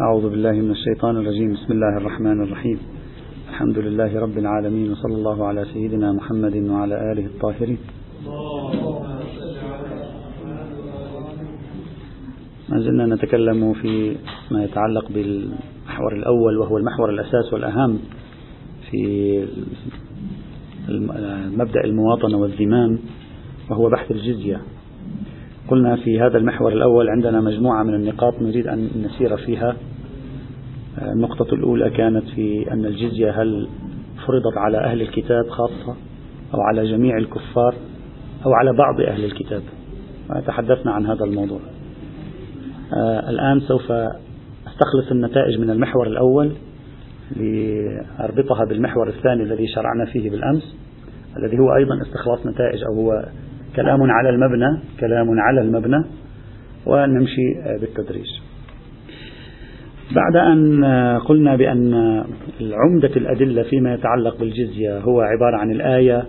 أعوذ بالله من الشيطان الرجيم. بسم الله الرحمن الرحيم. الحمد لله رب العالمين وصلى الله على سيدنا محمد وعلى آله الطاهرين. ما زلنا نتكلم في ما يتعلق بالمحور الأول وهو المحور الأساس والأهم في مبدأ المواطنة والذمام وهو بحث الجزية. قلنا في هذا المحور الأول عندنا مجموعة من النقاط نريد أن نسير فيها. النقطة الأولى كانت في أن الجزية هل فرضت على أهل الكتاب خاصة أو على جميع الكفار أو على بعض أهل الكتاب؟ تحدثنا عن هذا الموضوع. آه الآن سوف أستخلص النتائج من المحور الأول لأربطها بالمحور الثاني الذي شرعنا فيه بالأمس الذي هو أيضا استخلاص نتائج أو هو كلام على المبنى كلام على المبنى ونمشي بالتدريج. بعد أن قلنا بأن عمدة الأدلة فيما يتعلق بالجزية هو عبارة عن الآية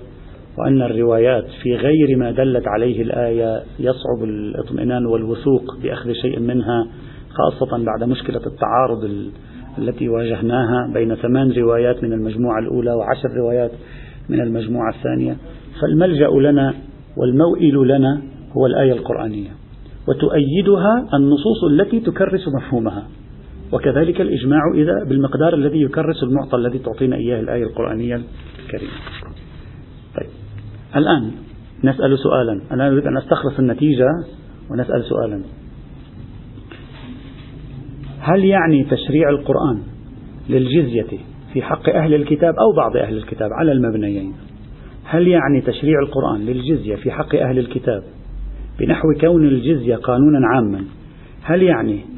وأن الروايات في غير ما دلت عليه الآية يصعب الاطمئنان والوثوق بأخذ شيء منها خاصة بعد مشكلة التعارض التي واجهناها بين ثمان روايات من المجموعة الأولى وعشر روايات من المجموعة الثانية. فالملجأ لنا والموئل لنا هو الآية القرآنية وتؤيدها النصوص التي تكرس مفهومها. وكذلك الإجماع إذا بالمقدار الذي يكرس المعطى الذي تعطينا إياه الآية القرآنية الكريمة. طيب. الآن نسأل سؤالا. أنا أريد أن أستخلص النتيجة ونسأل سؤالا. هل يعني تشريع القرآن للجزية في حق أهل الكتاب أو بعض أهل الكتاب على المبنيين؟ هل يعني تشريع القرآن للجزية في حق أهل الكتاب بنحو كون الجزية قانونا عاما؟ هل يعني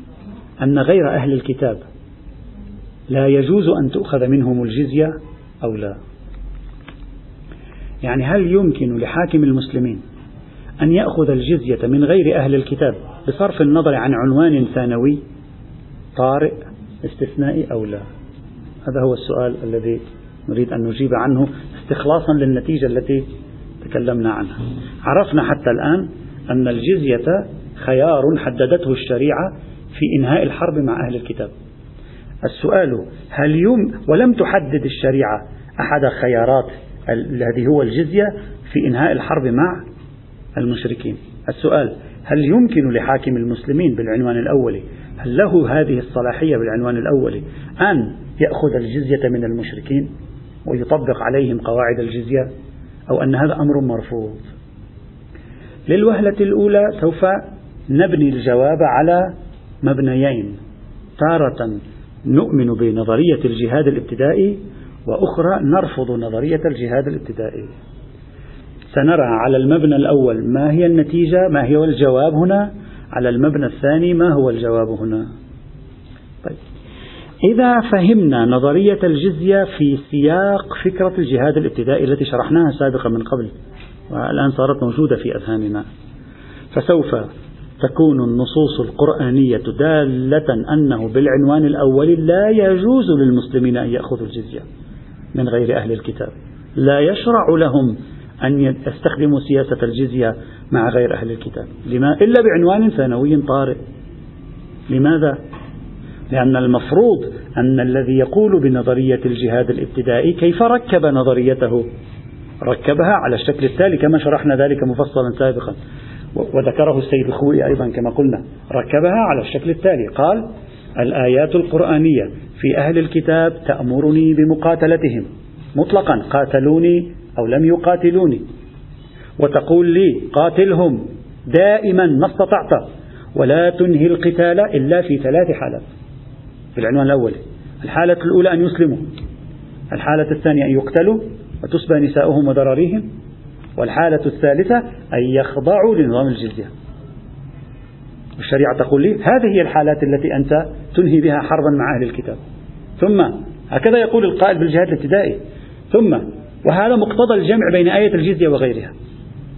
أن غير أهل الكتاب لا يجوز أن تؤخذ منهم الجزية أو لا. يعني هل يمكن لحاكم المسلمين أن يأخذ الجزية من غير أهل الكتاب بصرف النظر عن عنوان ثانوي طارئ استثنائي أو لا؟ هذا هو السؤال الذي نريد أن نجيب عنه استخلاصا للنتيجة التي تكلمنا عنها. عرفنا حتى الآن أن الجزية خيار حددته الشريعة في إنهاء الحرب مع أهل الكتاب. السؤال هل يم ولم تحدد الشريعة أحد خيارات الذي هو الجزية في إنهاء الحرب مع المشركين؟ السؤال هل يمكن لحاكم المسلمين بالعنوان الأولي هل له هذه الصلاحية بالعنوان الأولي أن يأخذ الجزية من المشركين ويطبق عليهم قواعد الجزية أو أن هذا أمر مرفوض؟ للوهلة الأولى سوف نبني الجواب على مبنيين. تارة نؤمن بنظرية الجهاد الابتدائي وأخرى نرفض نظرية الجهاد الابتدائي. سنرى على المبنى الأول ما هي النتيجة ما هي الجواب هنا. على المبنى الثاني ما هو الجواب هنا. طيب. إذا فهمنا نظرية الجزية في سياق فكرة الجهاد الابتدائي التي شرحناها سابقا من قبل والآن صارت موجودة في أذهاننا. فسوف تكون النصوص القرآنية دالة أنه بالعنوان الأول لا يجوز للمسلمين أن يأخذوا الجزية من غير أهل الكتاب. لا يشرع لهم أن يستخدموا سياسة الجزية مع غير أهل الكتاب. لما؟ إلا بعنوان ثانوي طارئ. لماذا؟ لأن المفروض أن الذي يقول بنظرية الجهاد الابتدائي كيف ركب نظريته؟ ركبها على الشكل التالي كما شرحنا ذلك مفصلا سابقا. وذكره السيد الخوئي أيضا كما قلنا ركبها على الشكل التالي. قال الآيات القرآنية في أهل الكتاب تأمرني بمقاتلتهم. مطلقا قاتلوني أو لم يقاتلوني. وتقول لي قاتلهم دائما ما استطعت ولا تنهي القتال إلا في ثلاث حالات. في العنوان الأول الحالة الأولى أن يسلموا الحالة الثانية أن يقتلوا وتسبى نساؤهم وذراريهم والحالة الثالثة أن يخضعوا لنظام الجزية. الشريعة تقول لي هذه هي الحالات التي أنت تنهي بها حربا مع أهل الكتاب. ثم هكذا يقول القائل بالجهاد الابتدائي. ثم وهذا مقتضى الجمع بين آية الجزية وغيرها.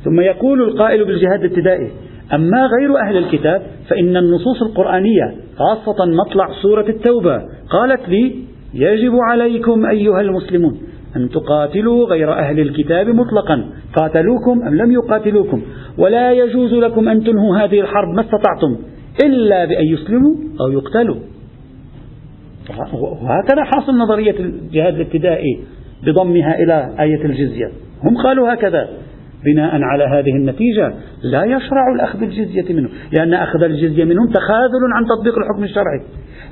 ثم يقول القائل بالجهاد الابتدائي أما غير أهل الكتاب فإن النصوص القرآنية خاصة مطلع سورة التوبة قالت لي يجب عليكم أيها المسلمون أن تقاتلوا غير أهل الكتاب مطلقا قاتلوكم أم لم يقاتلوكم؟ ولا يجوز لكم أن تنهوا هذه الحرب ما استطعتم إلا بأن يسلموا أو يقتلوا. وهكذا حاصل نظرية الجهاد الابتدائي بضمها إلى آية الجزية. هم قالوا هكذا. بناء على هذه النتيجة لا يشرع الأخذ الجزية منه لأن أخذ الجزية منهم تخاذل عن تطبيق الحكم الشرعي.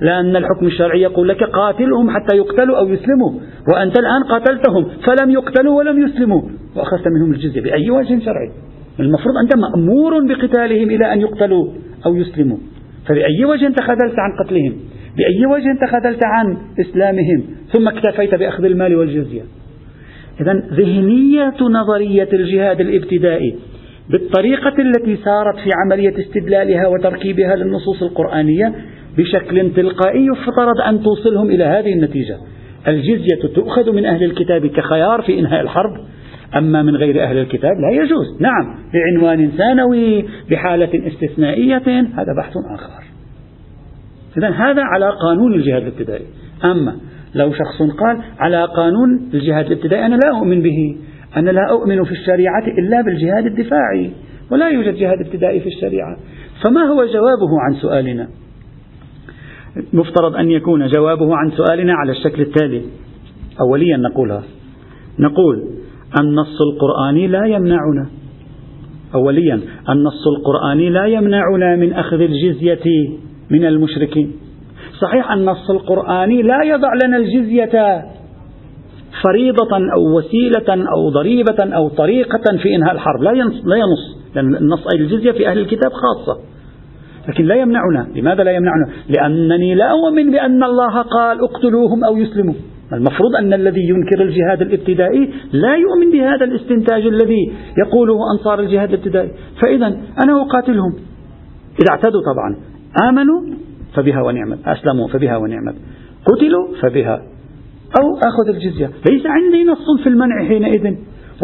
لأن الحكم الشرعي يقول لك قاتلهم حتى يقتلوا أو يسلموا. وأنت الآن قاتلتهم فلم يقتلوا ولم يسلموا. وأخذت منهم الجزية بأي وجه شرعي. المفروض أنت مأمور بقتالهم إلى أن يقتلوا أو يسلموا. فبأي وجه تخاذلت عن قتلهم؟ بأي وجه تخاذلت عن إسلامهم؟ ثم اكتفيت بأخذ المال والجزية. إذا ذهنية نظرية الجهاد الابتدائي بالطريقة التي سارت في عملية استدلالها وتركيبها للنصوص القرآنية بشكل تلقائي يفترض أن توصلهم إلى هذه النتيجة. الجزية تؤخذ من أهل الكتاب كخيار في إنهاء الحرب. أما من غير أهل الكتاب لا يجوز. نعم بعنوان ثانوي بحالة استثنائية هذا بحث آخر. إذا هذا على قانون الجهاد الابتدائي. أما لو شخص قال على قانون الجهاد الابتدائي أنا لا أؤمن به. أنا لا أؤمن في الشريعة إلا بالجهاد الدفاعي ولا يوجد جهاد ابتدائي في الشريعة. فما هو جوابه عن سؤالنا؟ مفترض أن يكون جوابه عن سؤالنا على الشكل التالي. أوليا نقولها. نقول النص القرآني لا يمنعنا. أوليا النص القرآني لا يمنعنا من أخذ الجزية من المشركين. صحيح النص القرآني لا يضع لنا الجزية فريضة أو وسيلة أو ضريبة أو طريقة في إنهاء الحرب. لا ينص, لا ينص. لأن النص أي الجزية في أهل الكتاب خاصة. لكن لا يمنعنا. لماذا لا يمنعنا؟ لأنني لا أؤمن بأن الله قال اقتلوهم أو يسلموا. المفروض أن الذي ينكر الجهاد الابتدائي لا يؤمن بهذا الاستنتاج الذي يقوله أنصار الجهاد الابتدائي. فإذا أنا أقاتلهم. إذا اعتدوا طبعا. آمنوا فبها ونعمت. أسلموا فبها ونعمت. قتلوا فبها. أو أخذ الجزية. ليس عندي نص في المنع حينئذ.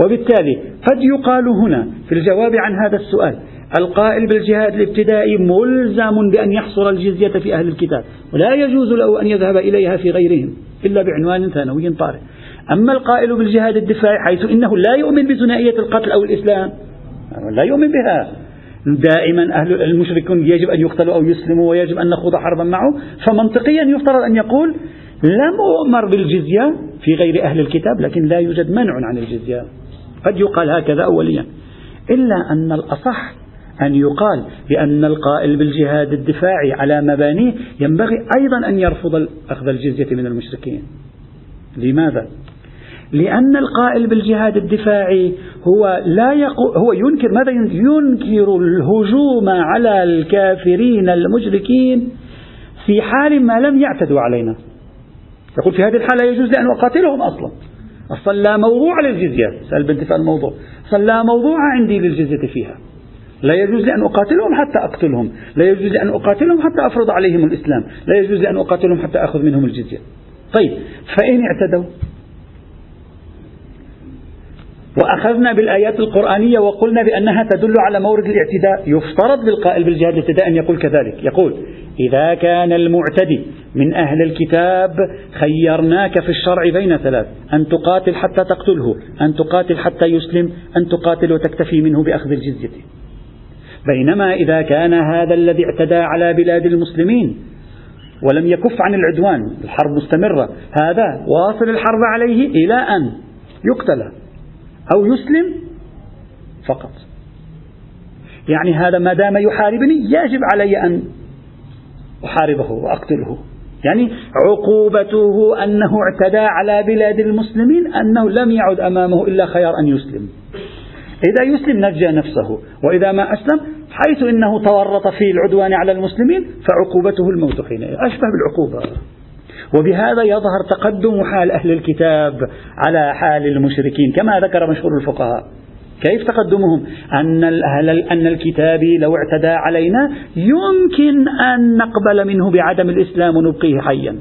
وبالتالي قد يقال هنا في الجواب عن هذا السؤال القائل بالجهاد الابتدائي ملزم بأن يحصر الجزية في أهل الكتاب ولا يجوز له أن يذهب إليها في غيرهم إلا بعنوان ثانوي طارئ. أما القائل بالجهاد الدفاعي حيث إنه لا يؤمن بثنائية القتل أو الإسلام لا يؤمن بها. دائما أهل المشركون يجب أن يقتلوا أو يسلموا ويجب أن نخوض حربا معه. فمنطقيا يفترض أن يقول لم أؤمر بالجزية في غير أهل الكتاب لكن لا يوجد منع عن الجزية. قد يقال هكذا أوليا. إلا أن الأصح أن يقال بأن القائل بالجهاد الدفاعي على مبانيه ينبغي أيضا أن يرفض أخذ الجزية من المشركين. لماذا؟ لأن القائل بالجهاد الدفاعي هو لا يقو هو ينكر ماذا ينكر؟ الهجوم على الكافرين المشركين في حال ما لم يعتدوا علينا. يقول في هذه الحالة يجوز أن أقاتلهم أصلا. أصلا لا موضوع للجزية. سأل بانتفاء الموضوع أصلا لا موضوع عندي للجزية فيها. لا يجوز لي أن أقاتلهم حتى أقتلهم. لا يجوز لي أن أقاتلهم حتى أفرض عليهم الإسلام. لا يجوز لي أن أقاتلهم حتى أخذ منهم الجزية. طيب فإن اعتدوا. وأخذنا بالآيات القرآنية وقلنا بأنها تدل على مورد الاعتداء. يفترض بالقائل بالجهاد الابتداء أن يقول كذلك. يقول إذا كان المعتدي من أهل الكتاب خيرناك في الشرع بين ثلاث. أن تقاتل حتى تقتله أن تقاتل حتى يسلم أن تقاتل وتكتفي منه بأخذ الجزية. بينما إذا كان هذا الذي اعتدى على بلاد المسلمين ولم يكف عن العدوان الحرب مستمرة هذا واصل الحرب عليه إلى أن يقتل أو يسلم فقط. يعني هذا ما دام يحاربني يجب علي أن أحاربه وأقتله. يعني عقوبته أنه اعتدى على بلاد المسلمين أنه لم يعد أمامه إلا خيار أن يسلم. إذا يسلم نجى نفسه. وإذا ما أسلم حيث إنه تورط في العدوان على المسلمين فعقوبته الموت حينئذ أشبه بالعقوبة. وبهذا يظهر تقدم حال أهل الكتاب على حال المشركين كما ذكر مشهور الفقهاء. كيف تقدمهم؟ أن أن الكتاب لو اعتدى علينا يمكن أن نقبل منه بعدم الإسلام ونبقيه حيا.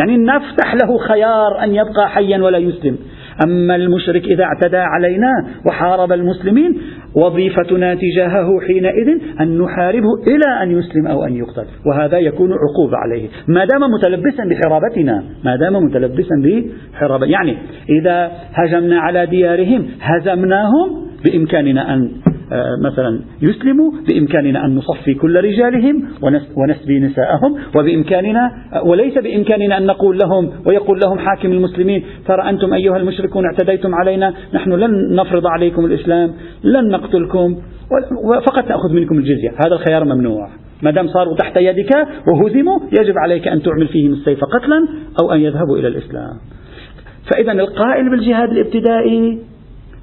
يعني نفتح له خيار أن يبقى حيا ولا يسلم. أما المشرك إذا اعتدى علينا وحارب المسلمين وظيفتنا تجاهه حينئذ أن نحاربه إلى أن يسلم أو أن يقتل وهذا يكون عقوبة عليه. ما دام متلبسا بحرابتنا ما دام متلبسا بحرابة يعني إذا هجمنا على ديارهم هزمناهم بإمكاننا أن مثلا يسلموا بإمكاننا أن نصفي كل رجالهم ونسبي نساءهم وبإمكاننا وليس بإمكاننا أن نقول لهم ويقول لهم حاكم المسلمين ترى أنتم أيها المشركون اعتديتم علينا نحن لن نفرض عليكم الإسلام لن نقتلكم فقط نأخذ منكم الجزية هذا الخيار ممنوع. ما دام صاروا تحت يدك وهزموا يجب عليك أن تعمل فيهم السيف قتلا أو أن يذهبوا إلى الإسلام. فإذا القائل بالجهاد الابتدائي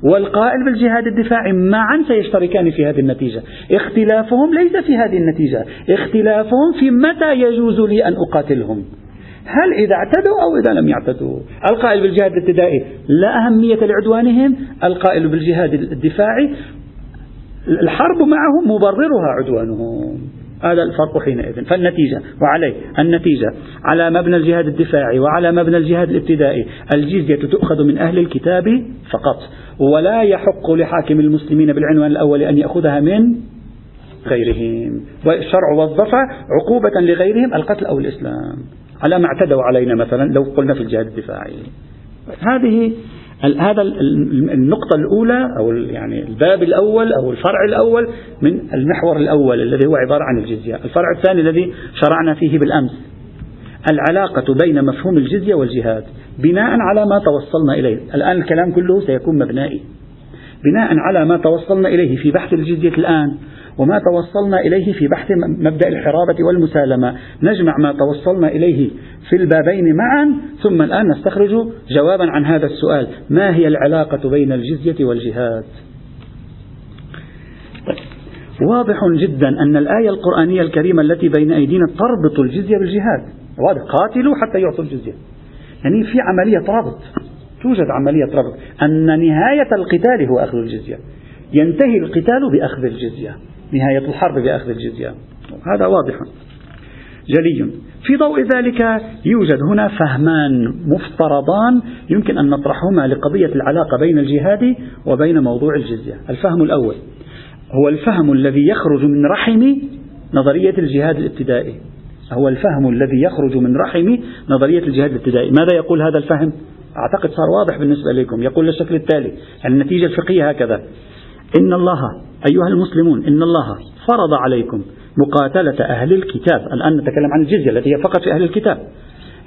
والقائل بالجهاد الدفاعي معا سيشتركان في هذه النتيجة. اختلافهم ليس في هذه النتيجة. اختلافهم في متى يجوز لي أن أقاتلهم. هل إذا اعتدوا أو إذا لم يعتدوا؟ القائل بالجهاد الابتدائي لا أهمية لعدوانهم. القائل بالجهاد الدفاعي الحرب معهم مبررها عدوانهم. هذا الفرق حينئذ. فالنتيجة وعليه النتيجة على مبنى الجهاد الدفاعي وعلى مبنى الجهاد الابتدائي. الجزية تؤخذ من أهل الكتاب فقط ولا يحق لحاكم المسلمين بالعنوان الأول أن يأخذها من غيرهم. والشرع وظف عقوبة لغيرهم القتل أو الإسلام. على ما اعتدوا علينا مثلا لو قلنا في الجهاد الدفاعي. هذه هذا النقطة الأولى أو يعني الباب الأول أو الفرع الأول من المحور الأول الذي هو عبارة عن الجزية، الفرع الثاني الذي شرعنا فيه بالأمس. العلاقة بين مفهوم الجزية والجهاد. بناء على ما توصلنا إليه، الآن الكلام كله سيكون مبنائي. بناء على ما توصلنا إليه في بحث الجزية الآن وما توصلنا إليه في بحث مبدأ الحرابة والمسالمة. نجمع ما توصلنا إليه في البابين معا ثم الآن نستخرج جوابا عن هذا السؤال. ما هي العلاقة بين الجزية والجهاد. واضح جدا أن الآية القرآنية الكريمة التي بين أيدينا تربط الجزية بالجهاد. واضح. قاتلوا حتى يعطوا الجزية. يعني في عملية رابط توجد عملية ربط أن نهاية القتال هو أخذ الجزية. ينتهي القتال بأخذ الجزية. نهاية الحرب بأخذ الجزية. هذا واضح. جلي. في ضوء ذلك يوجد هنا فهمان مفترضان يمكن أن نطرحهما لقضية العلاقة بين الجهاد وبين موضوع الجزية. الفهم الأول. هو الفهم الذي يخرج من رحم نظرية الجهاد الابتدائي. هو الفهم الذي يخرج من رحم نظرية الجهاد الابتدائي. ماذا يقول هذا الفهم؟ أعتقد صار واضح بالنسبة لكم. يقول بالشكل التالي. النتيجة الفقهية هكذا. إن الله أيها المسلمون إن الله فرض عليكم مقاتلة أهل الكتاب الآن نتكلم عن الجزية التي هي فقط في أهل الكتاب.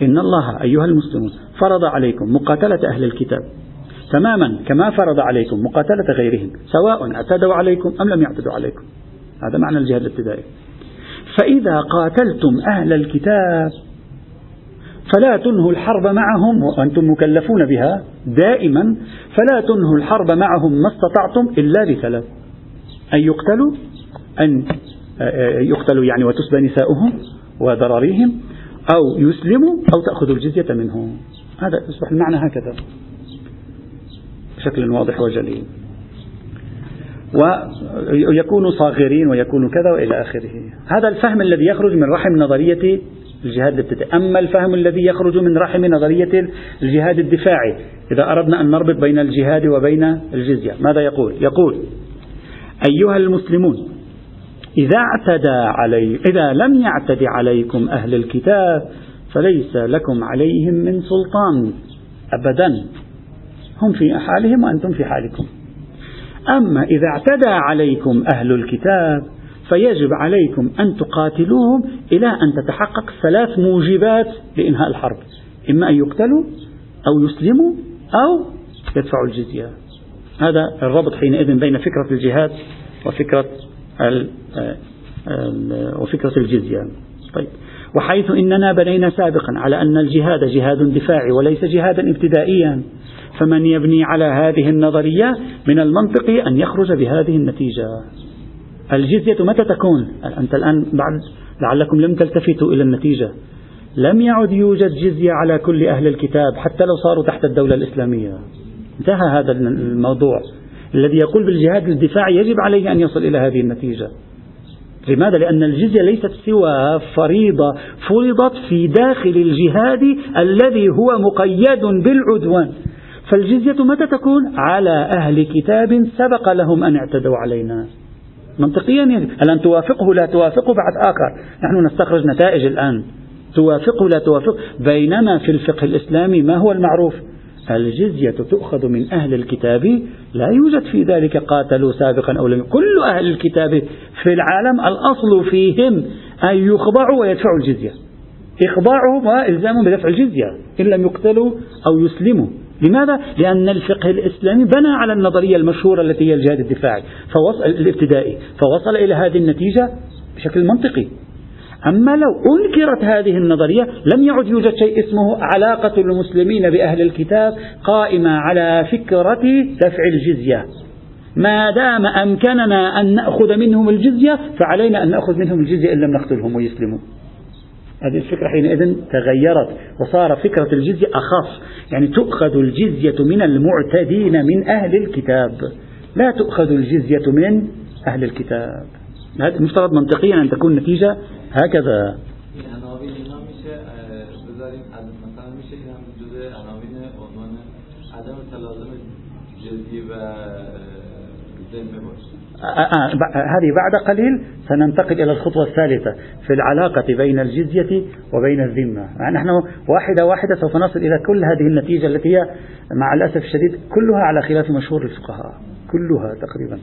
إن الله أيها المسلمون فرض عليكم مقاتلة أهل الكتاب. تماما كما فرض عليكم مقاتلة غيرهم سواء اعتدوا عليكم أم لم يعتدوا عليكم. هذا معنى الجهاد الابتدائي. فإذا قاتلتم أهل الكتاب فلا تنهوا الحرب معهم وأنتم مكلفون بها دائما فلا تنهوا الحرب معهم ما استطعتم إلا بثلاث أن يقتلوا أن يقتلوا يعني وتسبى نساؤهم وذراريهم أو يسلموا أو تأخذوا الجزية منهم. هذا يصبح المعنى هكذا. بشكل واضح وجلي ويكونوا صاغرين ويكونوا كذا وإلى آخره. هذا الفهم الذي يخرج من رحم نظرية الجهاد الابتدائي أما الفهم الذي يخرج من رحم نظرية الجهاد الدفاعي إذا أردنا أن نربط بين الجهاد وبين الجزية ماذا يقول؟ يقول أيها المسلمون إذا اعتدى علي إذا لم يعتد عليكم أهل الكتاب فليس لكم عليهم من سلطان أبدا. هم في حالهم وأنتم في حالكم. أما إذا اعتدى عليكم أهل الكتاب فيجب عليكم أن تقاتلوهم إلى أن تتحقق ثلاث موجبات لإنهاء الحرب. إما أن يقتلوا أو يسلموا أو يدفعوا الجزية. هذا الربط حينئذ بين فكرة الجهاد وفكرة وفكرة الجزية. طيب. وحيث إننا بنينا سابقا على أن الجهاد جهاد دفاعي وليس جهادا ابتدائيا. فمن يبني على هذه النظرية من المنطقي أن يخرج بهذه النتيجة. الجزية متى تكون؟ أنت الآن بعد لعلكم لم تلتفتوا إلى النتيجة. لم يعد يوجد جزية على كل أهل الكتاب حتى لو صاروا تحت الدولة الإسلامية. انتهى هذا الموضوع. الذي يقول بالجهاد الدفاعي يجب عليه أن يصل إلى هذه النتيجة. لماذا؟ لأن الجزية ليست سوى فريضة فرضت في داخل الجهاد الذي هو مقيد بالعدوان. فالجزية متى تكون؟ على أهل كتاب سبق لهم أن اعتدوا علينا. منطقيا يعني. الآن توافقه؟ لا توافقه. بعد آخر. نحن نستخرج نتائج الآن. توافقه؟ لا توافقه بينما في الفقه الإسلامي ما هو المعروف؟ الجزية تؤخذ من أهل الكتاب لا يوجد في ذلك قاتلوا سابقا أو لم كل أهل الكتاب في العالم الأصل فيهم أن يخضعوا ويدفعوا الجزية. إخضاعهم وإلزامهم بدفع الجزية. إن لم يقتلوا أو يسلموا. لماذا؟ لأن الفقه الإسلامي بنى على النظرية المشهورة التي هي الجهاد الدفاعي فوصل الابتدائي فوصل إلى هذه النتيجة بشكل منطقي. أما لو أنكرت هذه النظرية لم يعد يوجد شيء اسمه علاقة المسلمين بأهل الكتاب قائمة على فكرة دفع الجزية. ما دام أمكننا أن نأخذ منهم الجزية فعلينا أن نأخذ منهم الجزية إن لم نقتلهم ويسلموا. هذه الفكرة حينئذ تغيرت وصار فكرة الجزية أخف يعني تؤخذ الجزية من المعتدين من أهل الكتاب. لا تؤخذ الجزية من أهل الكتاب. هذا مفترض منطقيا أن تكون النتيجة هكذا. هذه بعد قليل سننتقل إلى الخطوة الثالثة في العلاقة بين الجزية وبين الذمة. نحن واحدة واحدة سوف نصل إلى كل هذه النتيجة التي هي مع الأسف الشديد كلها على خلاف مشهور الفقهاء. كلها تقريبا.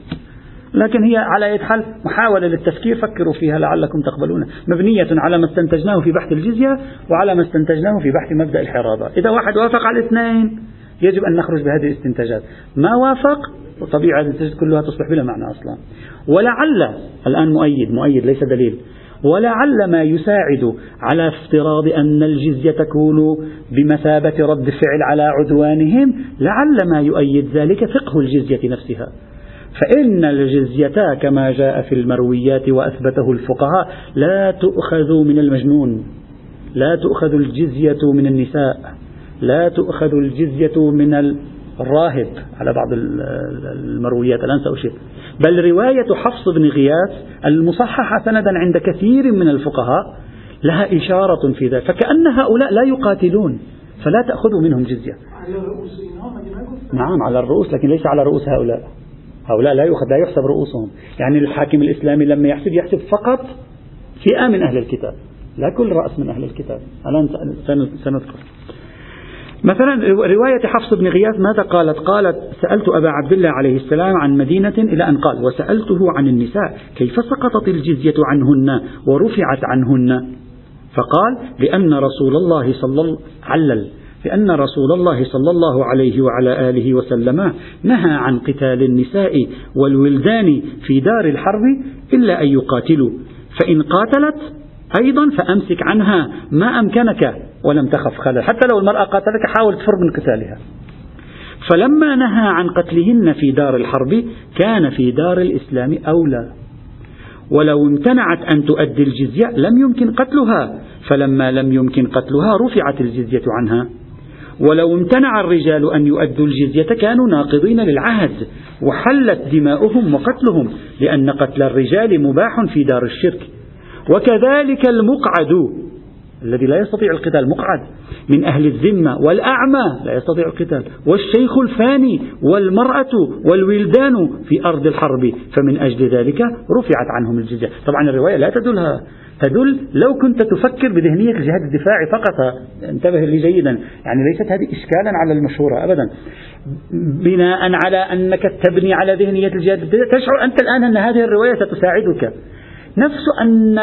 لكن هي على أي حال محاولة للتفكير فكروا فيها لعلكم تقبلون. مبنية على ما استنتجناه في بحث الجزية وعلى ما استنتجناه في بحث مبدأ الحرابة. إذا واحد وافق على الاثنين يجب أن نخرج بهذه الاستنتاجات. ما وافق؟ وطبيعة النتائج كلها تصبح بلا معنى أصلا. ولعل الآن مؤيد مؤيد ليس دليل. ولعل ما يساعد على افتراض أن الجزية تكون بمثابة رد فعل على عدوانهم لعل ما يؤيد ذلك فقه الجزية نفسها. فإن الجزية كما جاء في المرويات وأثبته الفقهاء لا تؤخذ من المجنون لا تؤخذ الجزية من النساء. لا تؤخذ الجزية من الراهب. على بعض المرويات الآن سأشير بل رواية حفص بن غياث المصححة سندا عند كثير من الفقهاء لها إشارة في ذلك. فكأن هؤلاء لا يقاتلون فلا تأخذوا منهم جزية. نعم على الرؤوس لكن ليس على رؤوس هؤلاء. هؤلاء لا يؤخذ لا يحسب رؤوسهم. يعني الحاكم الإسلامي لما يحسب يحسب فقط فئة من أهل الكتاب. لا كل رأس من أهل الكتاب. الآن سنذكر. مثلا رواية حفص بن غياث ماذا قالت؟ قالت سألت أبا عبد الله عليه السلام عن مدينة إلى أن قال وسألته عن النساء كيف سقطت الجزية عنهن ورفعت عنهن؟ فقال لأن رسول الله صلى الله علل لأن رسول الله صلى الله عليه وعلى آله وسلم نهى عن قتال النساء والولدان في دار الحرب إلا أن يقاتلوا فإن قاتلت أيضا فأمسك عنها ما أمكنك ولم تخف خلل. حتى لو المرأة قاتلك حاول تفر من قتالها. فلما نهى عن قتلهن في دار الحرب كان في دار الإسلام أولى. ولو امتنعت أن تؤدي الجزية لم يمكن قتلها. فلما لم يمكن قتلها رفعت الجزية عنها. ولو امتنع الرجال أن يؤدوا الجزية كانوا ناقضين للعهد وحلت دماؤهم وقتلهم لأن قتل الرجال مباح في دار الشرك. وكذلك المقعد الذي لا يستطيع القتال مقعد من أهل الذمة والأعمى لا يستطيع القتال والشيخ الفاني والمرأة والولدان في أرض الحرب فمن أجل ذلك رفعت عنهم الجزية. طبعا الرواية لا تدلها تدل لو كنت تفكر بذهنية الجهاد الدفاعي فقط. انتبه لي جيدا يعني ليست هذه إشكالا على المشهورة أبدا. بناء على أنك تبني على ذهنية الجهاد الدفاعي تشعر أنت الآن أن هذه الرواية ستساعدك. نفس أن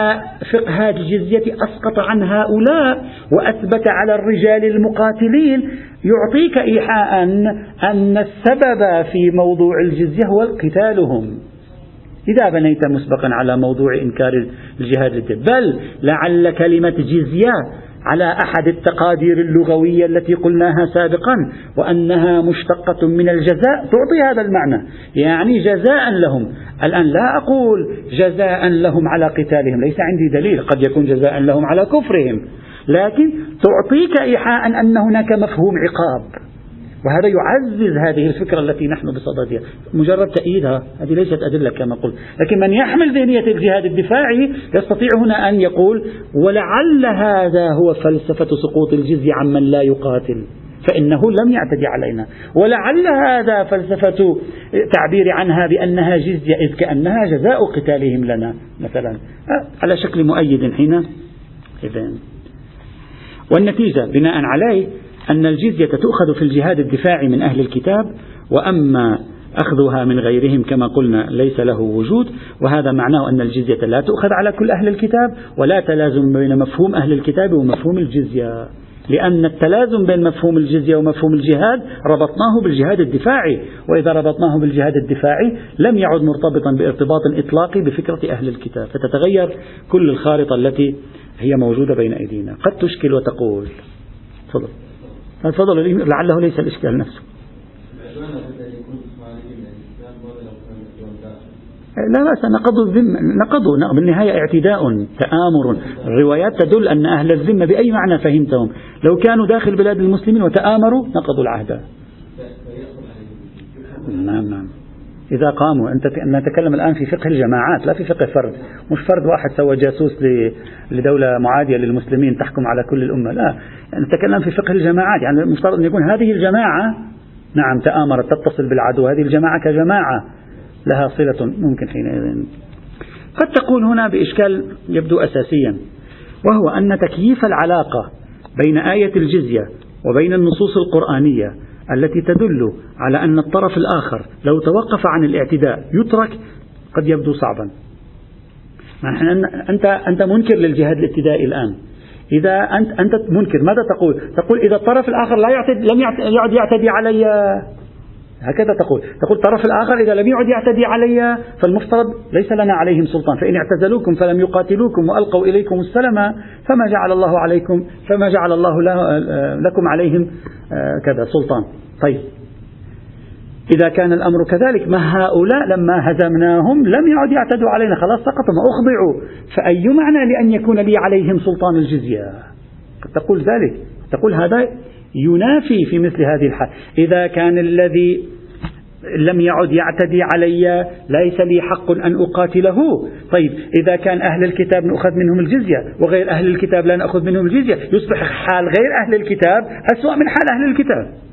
فقه الجزية أسقط عن هؤلاء وأثبت على الرجال المقاتلين. يعطيك إيحاء أن السبب في موضوع الجزية هو قتالهم. إذا بنيت مسبقا على موضوع إنكار الجهاد بل لعل كلمة جزية على أحد التقادير اللغوية التي قلناها سابقا وأنها مشتقة من الجزاء. تعطي هذا المعنى. يعني جزاء لهم. الآن لا أقول جزاء لهم على قتالهم. ليس عندي دليل. قد يكون جزاء لهم على كفرهم. لكن تعطيك إيحاء أن هناك مفهوم عقاب. وهذا يعزز هذه الفكرة التي نحن بصددها مجرد تأييدها هذه ليست أدلة كما قلت. لكن من يحمل ذهنية الجهاد الدفاعي يستطيع هنا أن يقول ولعل هذا هو فلسفة سقوط الجزية عمن لا يقاتل فإنه لم يعتدي علينا. ولعل هذا فلسفة تعبير عنها بأنها جزية إذ كأنها جزاء قتالهم لنا مثلا. على شكل مؤيد حين. إذن والنتيجة بناء عليه أن الجزية تؤخذ في الجهاد الدفاعي من أهل الكتاب وأما أخذها من غيرهم كما قلنا ليس له وجود وهذا معناه أن الجزية لا تؤخذ على كل أهل الكتاب ولا تلازم بين مفهوم أهل الكتاب ومفهوم الجزية. لأن التلازم بين مفهوم الجزية ومفهوم الجهاد ربطناه بالجهاد الدفاعي وإذا ربطناه بالجهاد الدفاعي لم يعد مرتبطا بارتباط إطلاقي بفكرة أهل الكتاب. فتتغير كل الخارطة التي هي موجودة بين أيدينا. قد تشكل وتقول. تفضل. تفضل لعله ليس الإشكال نفسه. لا بأس نقضوا الذمة نقضوا بالنهاية اعتداء تآمر. الروايات تدل أن أهل الذمة بأي معنى فهمتهم؟ لو كانوا داخل بلاد المسلمين وتآمروا نقضوا العهد. نعم نعم. إذا قاموا. أنت نتكلم الآن في فقه الجماعات لا في فقه فرد. مش فرد واحد سوى جاسوس لدولة معادية للمسلمين تحكم على كل الأمة لا. نتكلم في فقه الجماعات يعني المفترض أن يكون هذه الجماعة نعم تآمرت تتصل بالعدو هذه الجماعة كجماعة لها صلة ممكن حينئذ. قد تقول هنا بإشكال يبدو أساسيا وهو أن تكييف العلاقة بين آية الجزية وبين النصوص القرآنية التي تدل على أن الطرف الآخر لو توقف عن الاعتداء يترك قد يبدو صعبا. أنت أنت منكر للجهاد الابتدائي الآن. إذا أنت أنت منكر. ماذا تقول؟ تقول إذا الطرف الآخر لا يعتد لم يعد يعتدي علي هكذا تقول. تقول الطرف الآخر إذا لم يعد يعتدي علي فالمفترض ليس لنا عليهم سلطان. فإن اعتزلوكم فلم يقاتلوكم وألقوا إليكم السلم فما جعل الله عليكم فما جعل الله لكم عليهم آه، كذا سلطان. طيب. إذا كان الأمر كذلك ما هؤلاء لما هزمناهم لم يعد يعتدوا علينا. خلاص سقطوا أخضعوا. فأي معنى لأن يكون لي عليهم سلطان الجزية؟ قد تقول ذلك. تقول هذا ينافي في مثل هذه الحال. إذا كان الذي لم يعد يعتدي علي ليس لي حق أن أقاتله. طيب إذا كان أهل الكتاب نأخذ منهم الجزية وغير أهل الكتاب لا نأخذ منهم الجزية يصبح حال غير أهل الكتاب أسوأ من حال أهل الكتاب.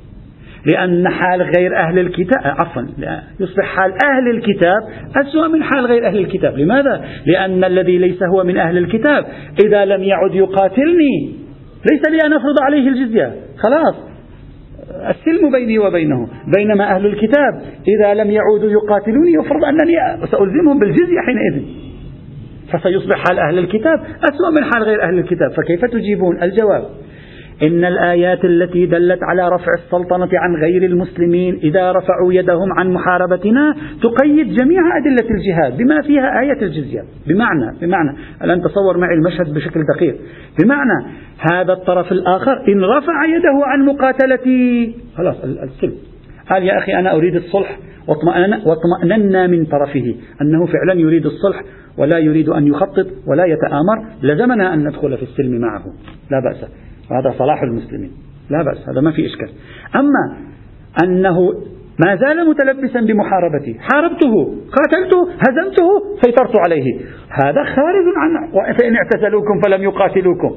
لأن حال غير أهل الكتاب عفوا يصبح حال أهل الكتاب أسوأ من حال غير أهل الكتاب. لماذا؟ لأن الذي ليس هو من أهل الكتاب إذا لم يعد يقاتلني ليس لي أن أفرض عليه الجزية. خلاص. السلم بيني وبينه. بينما أهل الكتاب إذا لم يعودوا يقاتلوني يفرض أنني سألزمهم بالجزية حينئذ. فسيصبح حال أهل الكتاب أسوأ من حال غير أهل الكتاب. فكيف تجيبون الجواب؟ إن الآيات التي دلت على رفع السلطنة عن غير المسلمين إذا رفعوا يدهم عن محاربتنا تقيد جميع أدلة الجهاد. بما فيها آية الجزية. بمعنى بمعنى الآن تصور معي المشهد بشكل دقيق. بمعنى هذا الطرف الآخر إن رفع يده عن مقاتلتي خلاص السلم قال يا أخي أنا أريد الصلح. واطمأننا من طرفه. أنه فعلا يريد الصلح ولا يريد أن يخطط ولا يتآمر. لزمنا أن ندخل في السلم معه. لا بأس. وهذا صلاح المسلمين. لا بأس هذا ما في إشكال. أما أنه ما زال متلبسا بمحاربتي حاربته قاتلته هزمته سيطرت عليه. هذا خارج عن فإن اعتزلوكم فلم يقاتلوكم.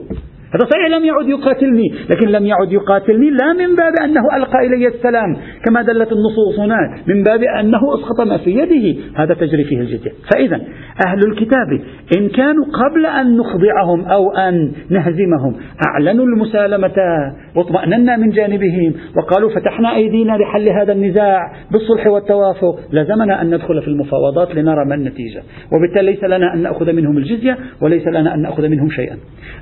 هذا صحيح لم يعد يقاتلني. لكن لم يعد يقاتلني لا من باب أنه ألقى إلي السلام كما دلت النصوص هناك من باب أنه أسقط ما في يده. هذا تجري فيه الجدية. فإذا أهل الكتاب إن كانوا قبل أن نخضعهم أو أن نهزمهم أعلنوا المسالمة واطمأننا من جانبهم وقالوا فتحنا أيدينا لحل هذا النزاع بالصلح والتوافق. لزمنا أن ندخل في المفاوضات لنرى ما النتيجة. وبالتالي ليس لنا أن نأخذ منهم الجزية وليس لنا أن نأخذ منهم شيئا.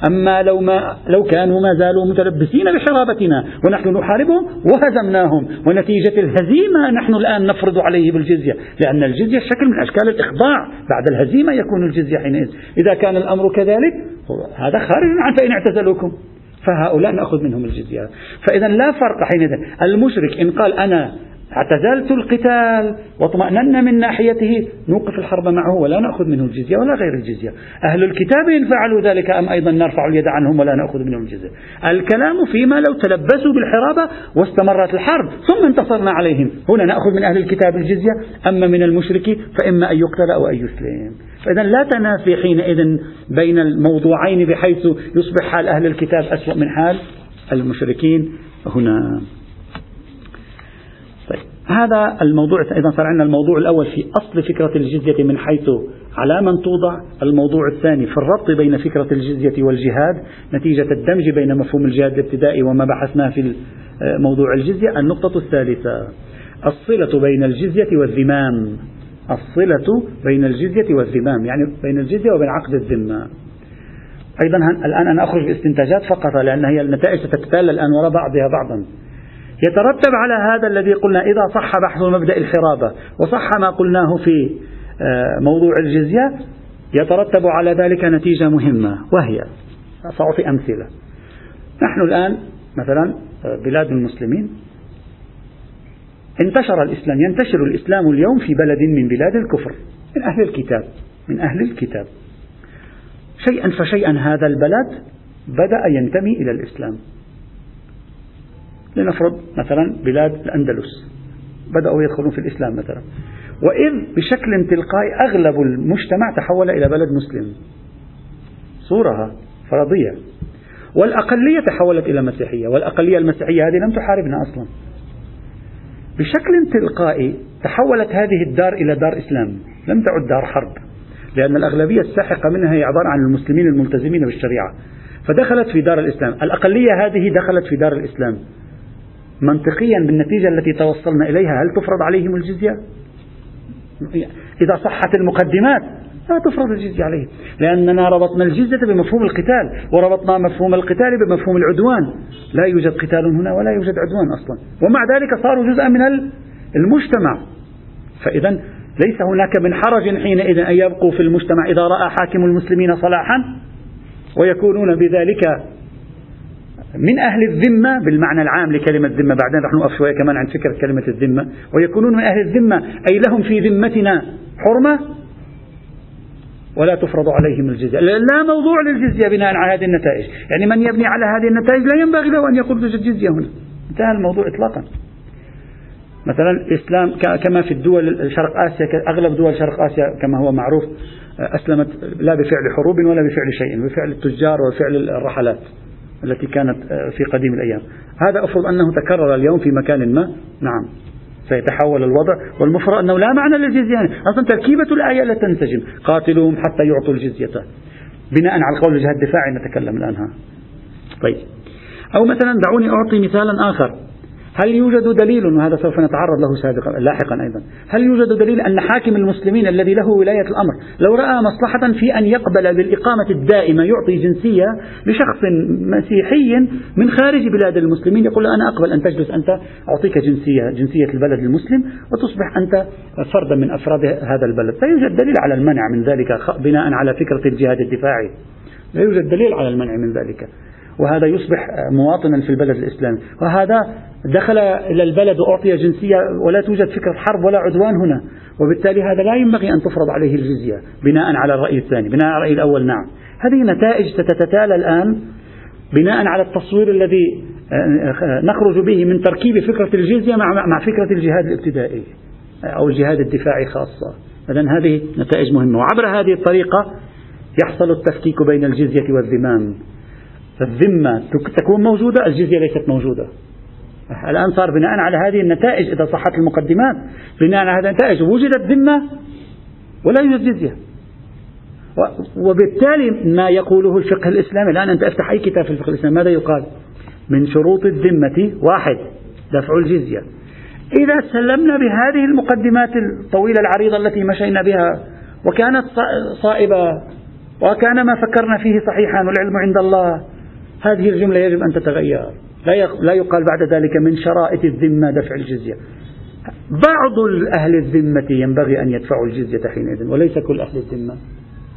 أما لو ما لو كانوا ما زالوا متلبسين بحرابتنا ونحن نحاربهم وهزمناهم. ونتيجة الهزيمة نحن الآن نفرض عليه بالجزية لأن الجزية شكل من أشكال الإخضاع. بعد الهزيمة يكون الجزية حينئذ. إذا كان الأمر كذلك هذا خارج عن فإن اعتزلوكم. فهؤلاء نأخذ منهم الجزية. فإذا لا فرق حينئذ. المشرك إن قال أنا اعتزلت القتال واطمأننا من ناحيته نوقف الحرب معه ولا نأخذ منه الجزية ولا غير الجزية. أهل الكتاب إن فعلوا ذلك أم أيضا نرفع اليد عنهم ولا نأخذ منهم الجزية. الكلام فيما لو تلبسوا بالحرابة واستمرت الحرب ثم انتصرنا عليهم. هنا نأخذ من أهل الكتاب الجزية أما من المشرك فإما أن يقتل أو أن يسلم. فإذا لا تنافي حينئذ بين الموضوعين بحيث يصبح حال أهل الكتاب أسوأ من حال المشركين. هنا هذا الموضوع إذا صار عندنا الموضوع الأول في أصل فكرة الجزية من حيث على من توضع. الموضوع الثاني في الربط بين فكرة الجزية والجهاد نتيجة الدمج بين مفهوم الجهاد الابتدائي وما بحثناه في موضوع الجزية. النقطة الثالثة الصلة بين الجزية والذمام. الصلة بين الجزية والذمام يعني بين الجزية وبين عقد الذمة. أيضا الآن أنا أخرج باستنتاجات فقط لأن هي النتائج ستتتالى الآن وراء بعضها بعضا. يترتب على هذا الذي قلنا إذا صح بحث مبدأ الحرابة وصح ما قلناه في آه، موضوع الجزية يترتب على ذلك نتيجة مهمة وهي سأعطي أمثلة. نحن الآن مثلا آه، بلاد المسلمين انتشر الإسلام ينتشر الإسلام اليوم في بلد من بلاد الكفر من أهل الكتاب من أهل الكتاب. شيئا فشيئا هذا البلد بدأ ينتمي إلى الإسلام. لنفرض مثلا بلاد الأندلس. بدأوا يدخلون في الإسلام مثلا. وإذ بشكل تلقائي أغلب المجتمع تحول إلى بلد مسلم. صورها فرضية. والأقلية تحولت إلى مسيحية. والأقلية المسيحية هذه لم تحاربنا أصلا. بشكل تلقائي تحولت هذه الدار إلى دار إسلام. لم تعد دار حرب. لأن الأغلبية الساحقة منها هي عبارة عن المسلمين الملتزمين بالشريعة. فدخلت في دار الإسلام. الأقلية هذه دخلت في دار الإسلام. منطقيا بالنتيجة التي توصلنا إليها هل تفرض عليهم الجزية؟ إذا صحت المقدمات لا تفرض الجزية عليهم لأننا ربطنا الجزية بمفهوم القتال وربطنا مفهوم القتال بمفهوم العدوان. لا يوجد قتال هنا ولا يوجد عدوان أصلا. ومع ذلك صاروا جزءا من المجتمع. فإذا ليس هناك من حرج حينئذ أن يبقوا في المجتمع إذا رأى حاكم المسلمين صلاحا ويكونون بذلك من أهل الذمة بالمعنى العام لكلمة ذمة بعدين رح نوقف شوية كمان عند فكرة كلمة الذمة. ويكونون من أهل الذمة أي لهم في ذمتنا حرمة ولا تفرض عليهم الجزية. لا موضوع للجزية بناء على هذه النتائج. يعني من يبني على هذه النتائج لا ينبغي له أن يقول توجد جزية هنا. انتهى الموضوع إطلاقا. مثلا الإسلام كما في الدول شرق آسيا أغلب دول شرق آسيا كما هو معروف أسلمت لا بفعل حروب ولا بفعل شيء بفعل التجار وفعل الرحلات. التي كانت في قديم الأيام. هذا أفرض أنه تكرر اليوم في مكان ما. نعم. سيتحول الوضع. والمفروض أنه لا معنى للجزية. أصلا تركيبة الآية لا تنسجم. قاتلوهم حتى يعطوا الجزية. بناء على قول الجهاد الدفاعي نتكلم الآن ها. طيب. أو مثلا دعوني أعطي مثالا آخر. هل يوجد دليل وهذا سوف نتعرض له سابقا لاحقا أيضا؟ هل يوجد دليل أن حاكم المسلمين الذي له ولاية الأمر لو رأى مصلحة في أن يقبل بالإقامة الدائمة يعطي جنسية لشخص مسيحي من خارج بلاد المسلمين يقول أنا أقبل أن تجلس أنت أعطيك جنسية جنسية البلد المسلم وتصبح أنت فردا من أفراد هذا البلد. لا يوجد دليل على المنع من ذلك بناء على فكرة الجهاد الدفاعي. لا يوجد دليل على المنع من ذلك. وهذا يصبح مواطنا في البلد الإسلامي. وهذا دخل إلى البلد وأعطي جنسية ولا توجد فكرة حرب ولا عدوان هنا. وبالتالي هذا لا ينبغي أن تفرض عليه الجزية بناء على الرأي الثاني بناء على الرأي الأول. نعم. هذه نتائج ستتتالى الآن بناء على التصوير الذي آه، نخرج به من تركيب فكرة الجزية مع مع فكرة الجهاد الابتدائي أو الجهاد الدفاعي خاصة. إذا هذه نتائج مهمة. وعبر هذه الطريقة يحصل التفكيك بين الجزية والذمام. الذمة تكون موجودة الجزية ليست موجودة. الآن صار بناء على هذه النتائج إذا صحت المقدمات بناء على هذه النتائج وجدت ذمة ولا يوجد جزية. وبالتالي ما يقوله الفقه الإسلامي الآن أنت أفتح أي كتاب في الفقه الإسلامي؟ ماذا يقال؟ من شروط الذمة واحد دفع الجزية. إذا سلمنا بهذه المقدمات الطويلة العريضة التي مشينا بها وكانت صائبة وكان ما فكرنا فيه صحيحا والعلم عند الله هذه الجملة يجب أن تتغير. لا يقال بعد ذلك من شرائط الذمة دفع الجزية. بعض أهل الذمة ينبغي أن يدفعوا الجزية حينئذ وليس كل أهل الذمة.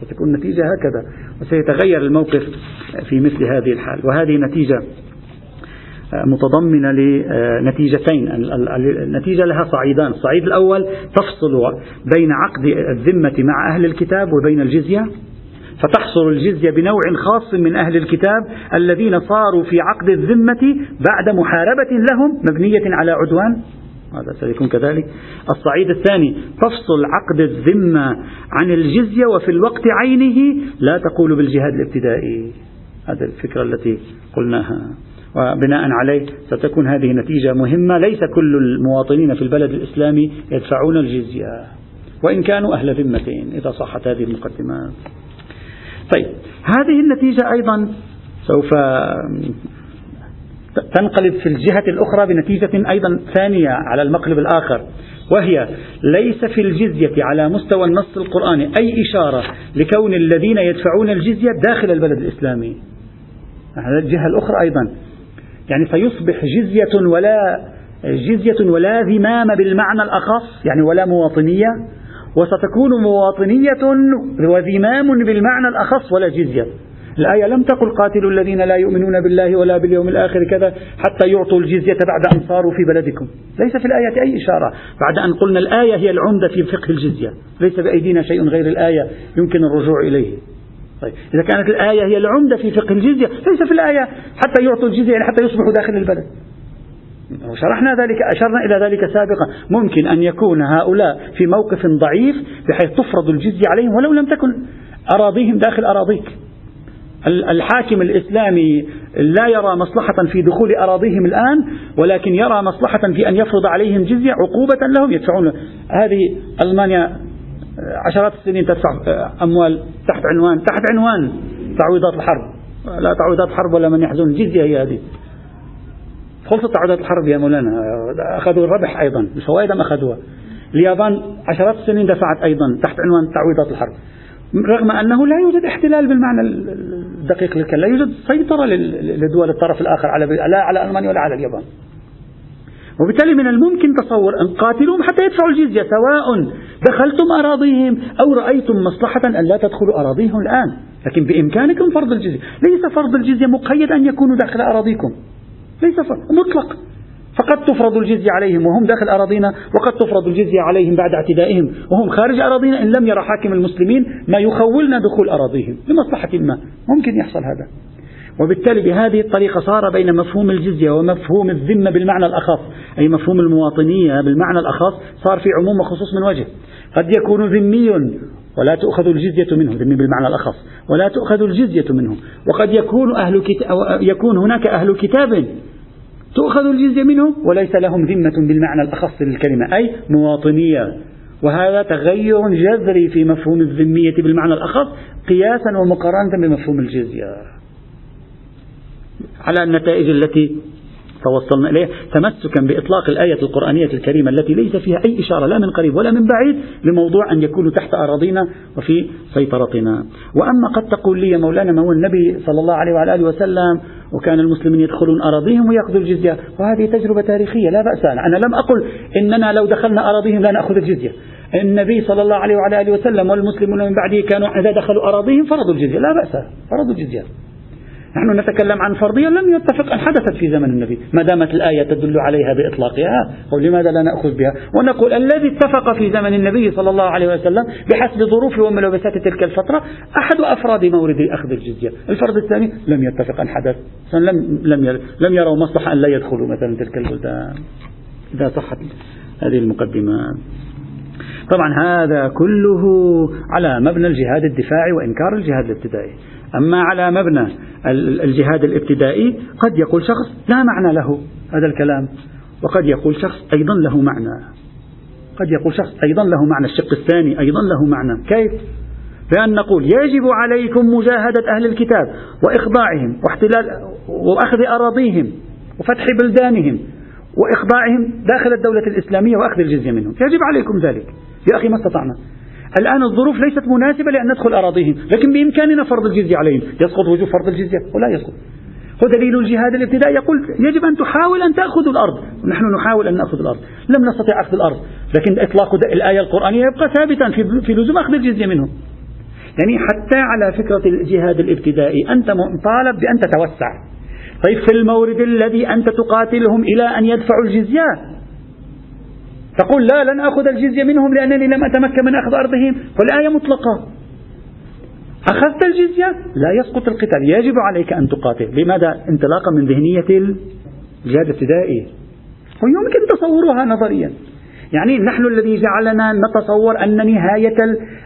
ستكون النتيجة هكذا وسيتغير الموقف في مثل هذه الحال. وهذه نتيجة متضمنة لنتيجتين. النتيجة لها صعيدان. الصعيد الأول تفصل بين عقد الذمة مع أهل الكتاب وبين الجزية. فتحصل الجزية بنوع خاص من أهل الكتاب الذين صاروا في عقد الذمة بعد محاربة لهم مبنية على عدوان. هذا سيكون كذلك. الصعيد الثاني تفصل عقد الذمة عن الجزية وفي الوقت عينه لا تقول بالجهاد الابتدائي. هذه الفكرة التي قلناها. وبناء عليه ستكون هذه نتيجة مهمة. ليس كل المواطنين في البلد الإسلامي يدفعون الجزية. وإن كانوا أهل ذمة إذا صحت هذه المقدمات. طيب هذه النتيجة أيضا سوف تنقلب في الجهة الأخرى بنتيجة أيضا ثانية على المقلب الآخر وهي ليس في الجزية على مستوى النص القرآني أي إشارة لكون الذين يدفعون الجزية داخل البلد الإسلامي. هذا الجهة الأخرى أيضا. يعني سيصبح جزية ولا جزية ولا ذمام بالمعنى الأخص يعني ولا مواطنية وستكون مواطنية وذمام بالمعنى الأخص ولا جزية. الآية لم تقل قاتلوا الذين لا يؤمنون بالله ولا باليوم الآخر كذا حتى يعطوا الجزية بعد أن صاروا في بلدكم. ليس في الآية أي إشارة. بعد أن قلنا الآية هي العمدة في فقه الجزية. ليس بأيدينا شيء غير الآية. يمكن الرجوع إليه. طيب. إذا كانت الآية هي العمدة في فقه الجزية ليس في الآية حتى يعطوا الجزية يعني حتى يصبحوا داخل البلد. وشرحنا ذلك أشرنا إلى ذلك سابقا. ممكن أن يكون هؤلاء في موقف ضعيف بحيث تفرض الجزية عليهم ولو لم تكن أراضيهم داخل أراضيك. الحاكم الإسلامي لا يرى مصلحة في دخول أراضيهم الآن ولكن يرى مصلحة في أن يفرض عليهم جزية عقوبة لهم يدفعون. هذه ألمانيا عشرات السنين تدفع أموال تحت عنوان تحت عنوان تعويضات الحرب. لا تعويضات حرب ولا من يحزن. الجزية هي هذه. خلصت تعويضات الحرب يا مولانا أخذوا الربح أيضا الفوائد ما أخذوها. اليابان عشرات السنين دفعت أيضا تحت عنوان تعويضات الحرب. رغم أنه لا يوجد احتلال بالمعنى الدقيق للكلمة لا يوجد سيطرة لدول الطرف الآخر على لا على ألمانيا ولا على اليابان. وبالتالي من الممكن تصور أن قاتلوهم حتى يدفعوا الجزية سواء دخلتم أراضيهم أو رأيتم مصلحة أن لا تدخلوا أراضيهم الآن. لكن بإمكانكم فرض الجزية ليس فرض الجزية مقيد أن يكونوا داخل أراضيكم. ليس مطلق. فقد تفرض الجزية عليهم وهم داخل أراضينا وقد تفرض الجزية عليهم بعد اعتدائهم وهم خارج أراضينا إن لم يرى حاكم المسلمين ما يخولنا دخول أراضيهم لمصلحة ما. ممكن يحصل هذا. وبالتالي بهذه الطريقة صار بين مفهوم الجزية ومفهوم الذمة بالمعنى الأخص. أي مفهوم المواطنية بالمعنى الأخص صار في عموم وخصوص من وجه. قد يكون ذمي ولا تؤخذ الجزية منه ذمي بالمعنى الأخص ولا تؤخذ الجزية منه. وقد يكون أهل كتاب يكون هناك أهل كتاب تؤخذ الجزية منهم وليس لهم ذمة بالمعنى الأخص للكلمة أي مواطنية. وهذا تغير جذري في مفهوم الذمية بالمعنى الأخص قياسا ومقارنة بمفهوم الجزية. على النتائج التي توصلنا إليه تمسكا بإطلاق الآية القرآنية الكريمة التي ليس فيها أي إشارة لا من قريب ولا من بعيد لموضوع أن يكونوا تحت أراضينا وفي سيطرتنا. وأما قد تقول لي مولانا ما هو النبي صلى الله عليه وعلى آله وسلم وكان المسلمين يدخلون أراضيهم ويأخذوا الجزية. وهذه تجربة تاريخية لا بأس أنا لم أقل إننا لو دخلنا أراضيهم لا نأخذ الجزية. النبي صلى الله عليه وعلى آله وسلم والمسلمون من بعده كانوا إذا دخلوا أراضيهم فرضوا الجزية. لا بأس فرضوا الجزية. نحن نتكلم عن فرضية لم يتفق أن حدثت في زمن النبي. ما دامت الآية تدل عليها بإطلاقها ولماذا لا نأخذ بها؟ ونقول الذي اتفق في زمن النبي صلى الله عليه وسلم بحسب ظروف وملابسات تلك الفترة أحد أفراد مورد أخذ الجزية. الفرد الثاني لم يتفق أن حدث لم, لم, لم يروا مصلحة أن لا يدخلوا مثلا تلك البلدان. إذا صحت هذه المقدمات طبعا هذا كله على مبنى الجهاد الدفاعي وإنكار الجهاد الابتدائي. أما على مبنى الجهاد الابتدائي قد يقول شخص لا معنى له هذا الكلام وقد يقول شخص أيضا له معنى. قد يقول شخص أيضا له معنى الشق الثاني أيضا له معنى. كيف؟ بأن نقول يجب عليكم مجاهدة أهل الكتاب وإخضاعهم واحتلال وأخذ أراضيهم وفتح بلدانهم وإخضاعهم داخل الدولة الإسلامية وأخذ الجزية منهم. يجب عليكم ذلك. يا أخي ما استطعنا. الآن الظروف ليست مناسبة لأن ندخل أراضيهم لكن بإمكاننا فرض الجزية عليهم. يسقط وجوب فرض الجزية؟ ولا يسقط. هو دليل الجهاد الابتدائي يقول يجب أن تحاول أن تأخذ الأرض. ونحن نحاول أن نأخذ الأرض. لم نستطع أخذ الأرض لكن إطلاق الآية القرآنية يبقى ثابتا في لزوم أخذ الجزية منهم يعني حتى على فكرة الجهاد الابتدائي أنت مطالب بأن تتوسع. طيب في المورد الذي أنت تقاتلهم إلى أن يدفعوا الجزية تقول لا لن أخذ الجزية منهم لأنني لم أتمكن من أخذ أرضهم. والآية مطلقة. أخذت الجزية؟ لا يسقط القتال. يجب عليك أن تقاتل. لماذا؟ انطلاقا من ذهنية الجهاد الابتدائي. ويمكن تصورها نظريا. يعني نحن الذي جعلنا نتصور أن نهاية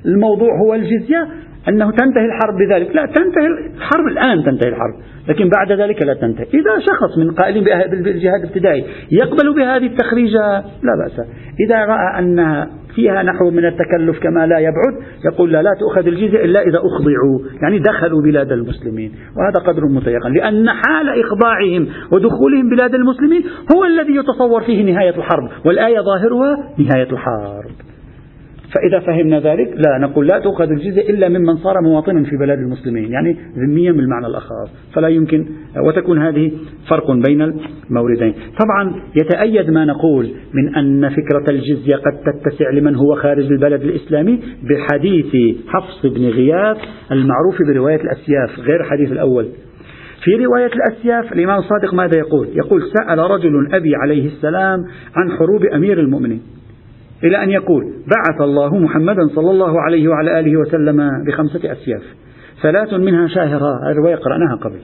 الموضوع هو الجزية أنه تنتهي الحرب بذلك. لا تنتهي الحرب الآن تنتهي الحرب لكن بعد ذلك لا تنتهي. إذا شخص من قائلين بالجهاد الابتدائي يقبل بهذه التخريجة لا بأس. إذا رأى أن فيها نحو من التكلف كما لا يبعد يقول لا لا تؤخذ الجزية إلا إذا أخضعوا يعني دخلوا بلاد المسلمين. وهذا قدر متيقن لأن حال إخضاعهم ودخولهم بلاد المسلمين هو الذي يتصور فيه نهاية الحرب والآية ظاهرها نهاية الحرب. فإذا فهمنا ذلك لا نقول لا تؤخذ الجزية إلا ممن صار مواطنا في بلاد المسلمين يعني ذميا بالمعنى الأخص فلا يمكن وتكون هذه فرق بين الموردين. طبعا يتأيد ما نقول من أن فكرة الجزية قد تتسع لمن هو خارج البلد الإسلامي بحديث حفص بن غياث المعروف برواية الأسياف غير الحديث الأول. في رواية الأسياف الإمام الصادق ماذا يقول؟ يقول سأل رجل أبي عليه السلام عن حروب أمير المؤمنين. إلى أن يقول بعث الله محمدا صلى الله عليه وعلى آله وسلم بخمسة أسياف ثلاث منها شاهرة الرواية قرأناها قبل.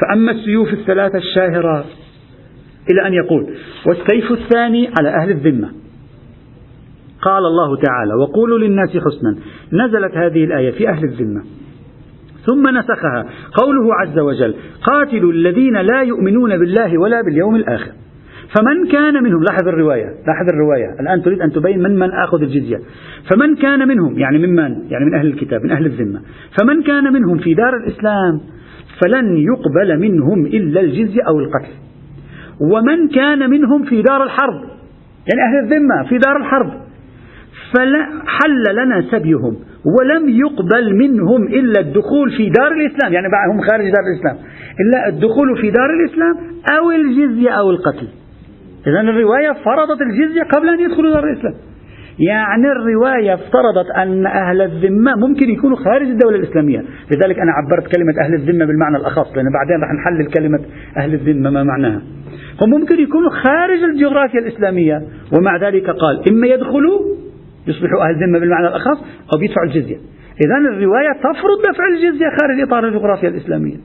فأما السيوف الثلاثة الشاهرة إلى أن يقول والسيف الثاني على أهل الذمة. قال الله تعالى وقولوا للناس حسنا نزلت هذه الآية في أهل الذمة. ثم نسخها قوله عز وجل قاتلوا الذين لا يؤمنون بالله ولا باليوم الآخر. فمن كان منهم لاحظ الرواية لاحظ الرواية. الآن تريد أن تبين من من آخذ الجزية. فمن كان منهم يعني ممن يعني من أهل الكتاب من أهل الذمة. فمن كان منهم في دار الإسلام فلن يقبل منهم إلا الجزية أو القتل. ومن كان منهم في دار الحرب يعني أهل الذمة في دار الحرب فحل لنا سبيهم. ولم يقبل منهم إلا الدخول في دار الإسلام. يعني هم خارج دار الإسلام. إلا الدخول في دار الإسلام أو الجزية أو القتل. إذا الرواية فرضت الجزية قبل أن يدخلوا دار الإسلام. يعني الرواية افترضت أن أهل الذمة ممكن يكونوا خارج الدولة الإسلامية. لذلك أنا عبرت كلمة أهل الذمة بالمعنى الأخص لأن بعدين راح نحلل كلمة أهل الذمة ما معناها. هم ممكن يكونوا خارج الجغرافيا الإسلامية ومع ذلك قال إما يدخلوا يصبحوا أهل ذمة بالمعنى الأخص أو بيدفعوا الجزية. إذا الرواية تفرض دفع الجزية خارج إطار الجغرافيا الإسلامية.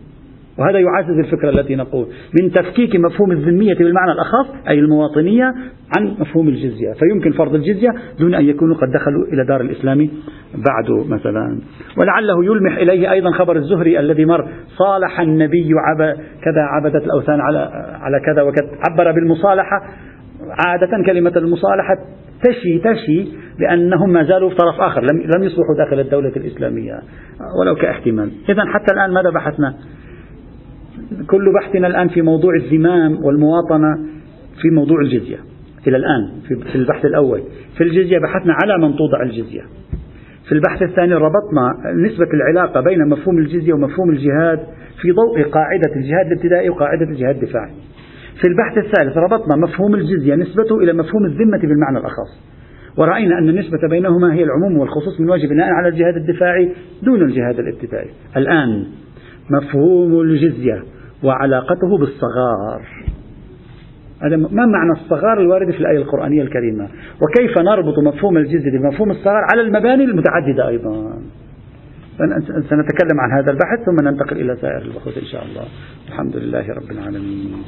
وهذا يعزز الفكرة التي نقول من تفكيك مفهوم الذمية بالمعنى الأخص أي المواطنية عن مفهوم الجزية. فيمكن فرض الجزية دون أن يكونوا قد دخلوا إلى دار الإسلام بعد مثلا. ولعله يلمح إليه أيضا خبر الزهري الذي مر صالح النبي عب كذا عبدت الأوثان على على كذا وكذا. عبر بالمصالحة. عادة كلمة المصالحة تشي تشي بأنهم ما زالوا في طرف آخر لم لم يصبحوا داخل الدولة الإسلامية ولو كاحتمال. إذا حتى الآن ماذا بحثنا؟ كل بحثنا الآن في موضوع الزمام والمواطنة في موضوع الجزية. إلى الآن في البحث الأول. في الجزية بحثنا على من توضع الجزية. في البحث الثاني ربطنا نسبة العلاقة بين مفهوم الجزية ومفهوم الجهاد في ضوء قاعدة الجهاد الابتدائي وقاعدة الجهاد الدفاعي. في البحث الثالث ربطنا مفهوم الجزية نسبته إلى مفهوم الذمة بالمعنى الأخص. ورأينا أن النسبة بينهما هي العموم والخصوص من واجب بناء على الجهاد الدفاعي دون الجهاد الابتدائي. الآن مفهوم الجزية وعلاقته بالصغار. هذا ما معنى الصغار الوارد في الآية القرآنية الكريمة؟ وكيف نربط مفهوم الجزء بمفهوم الصغار على المباني المتعددة أيضا؟ سنتكلم عن هذا البحث ثم ننتقل إلى سائر البحوث إن شاء الله. الحمد لله رب العالمين.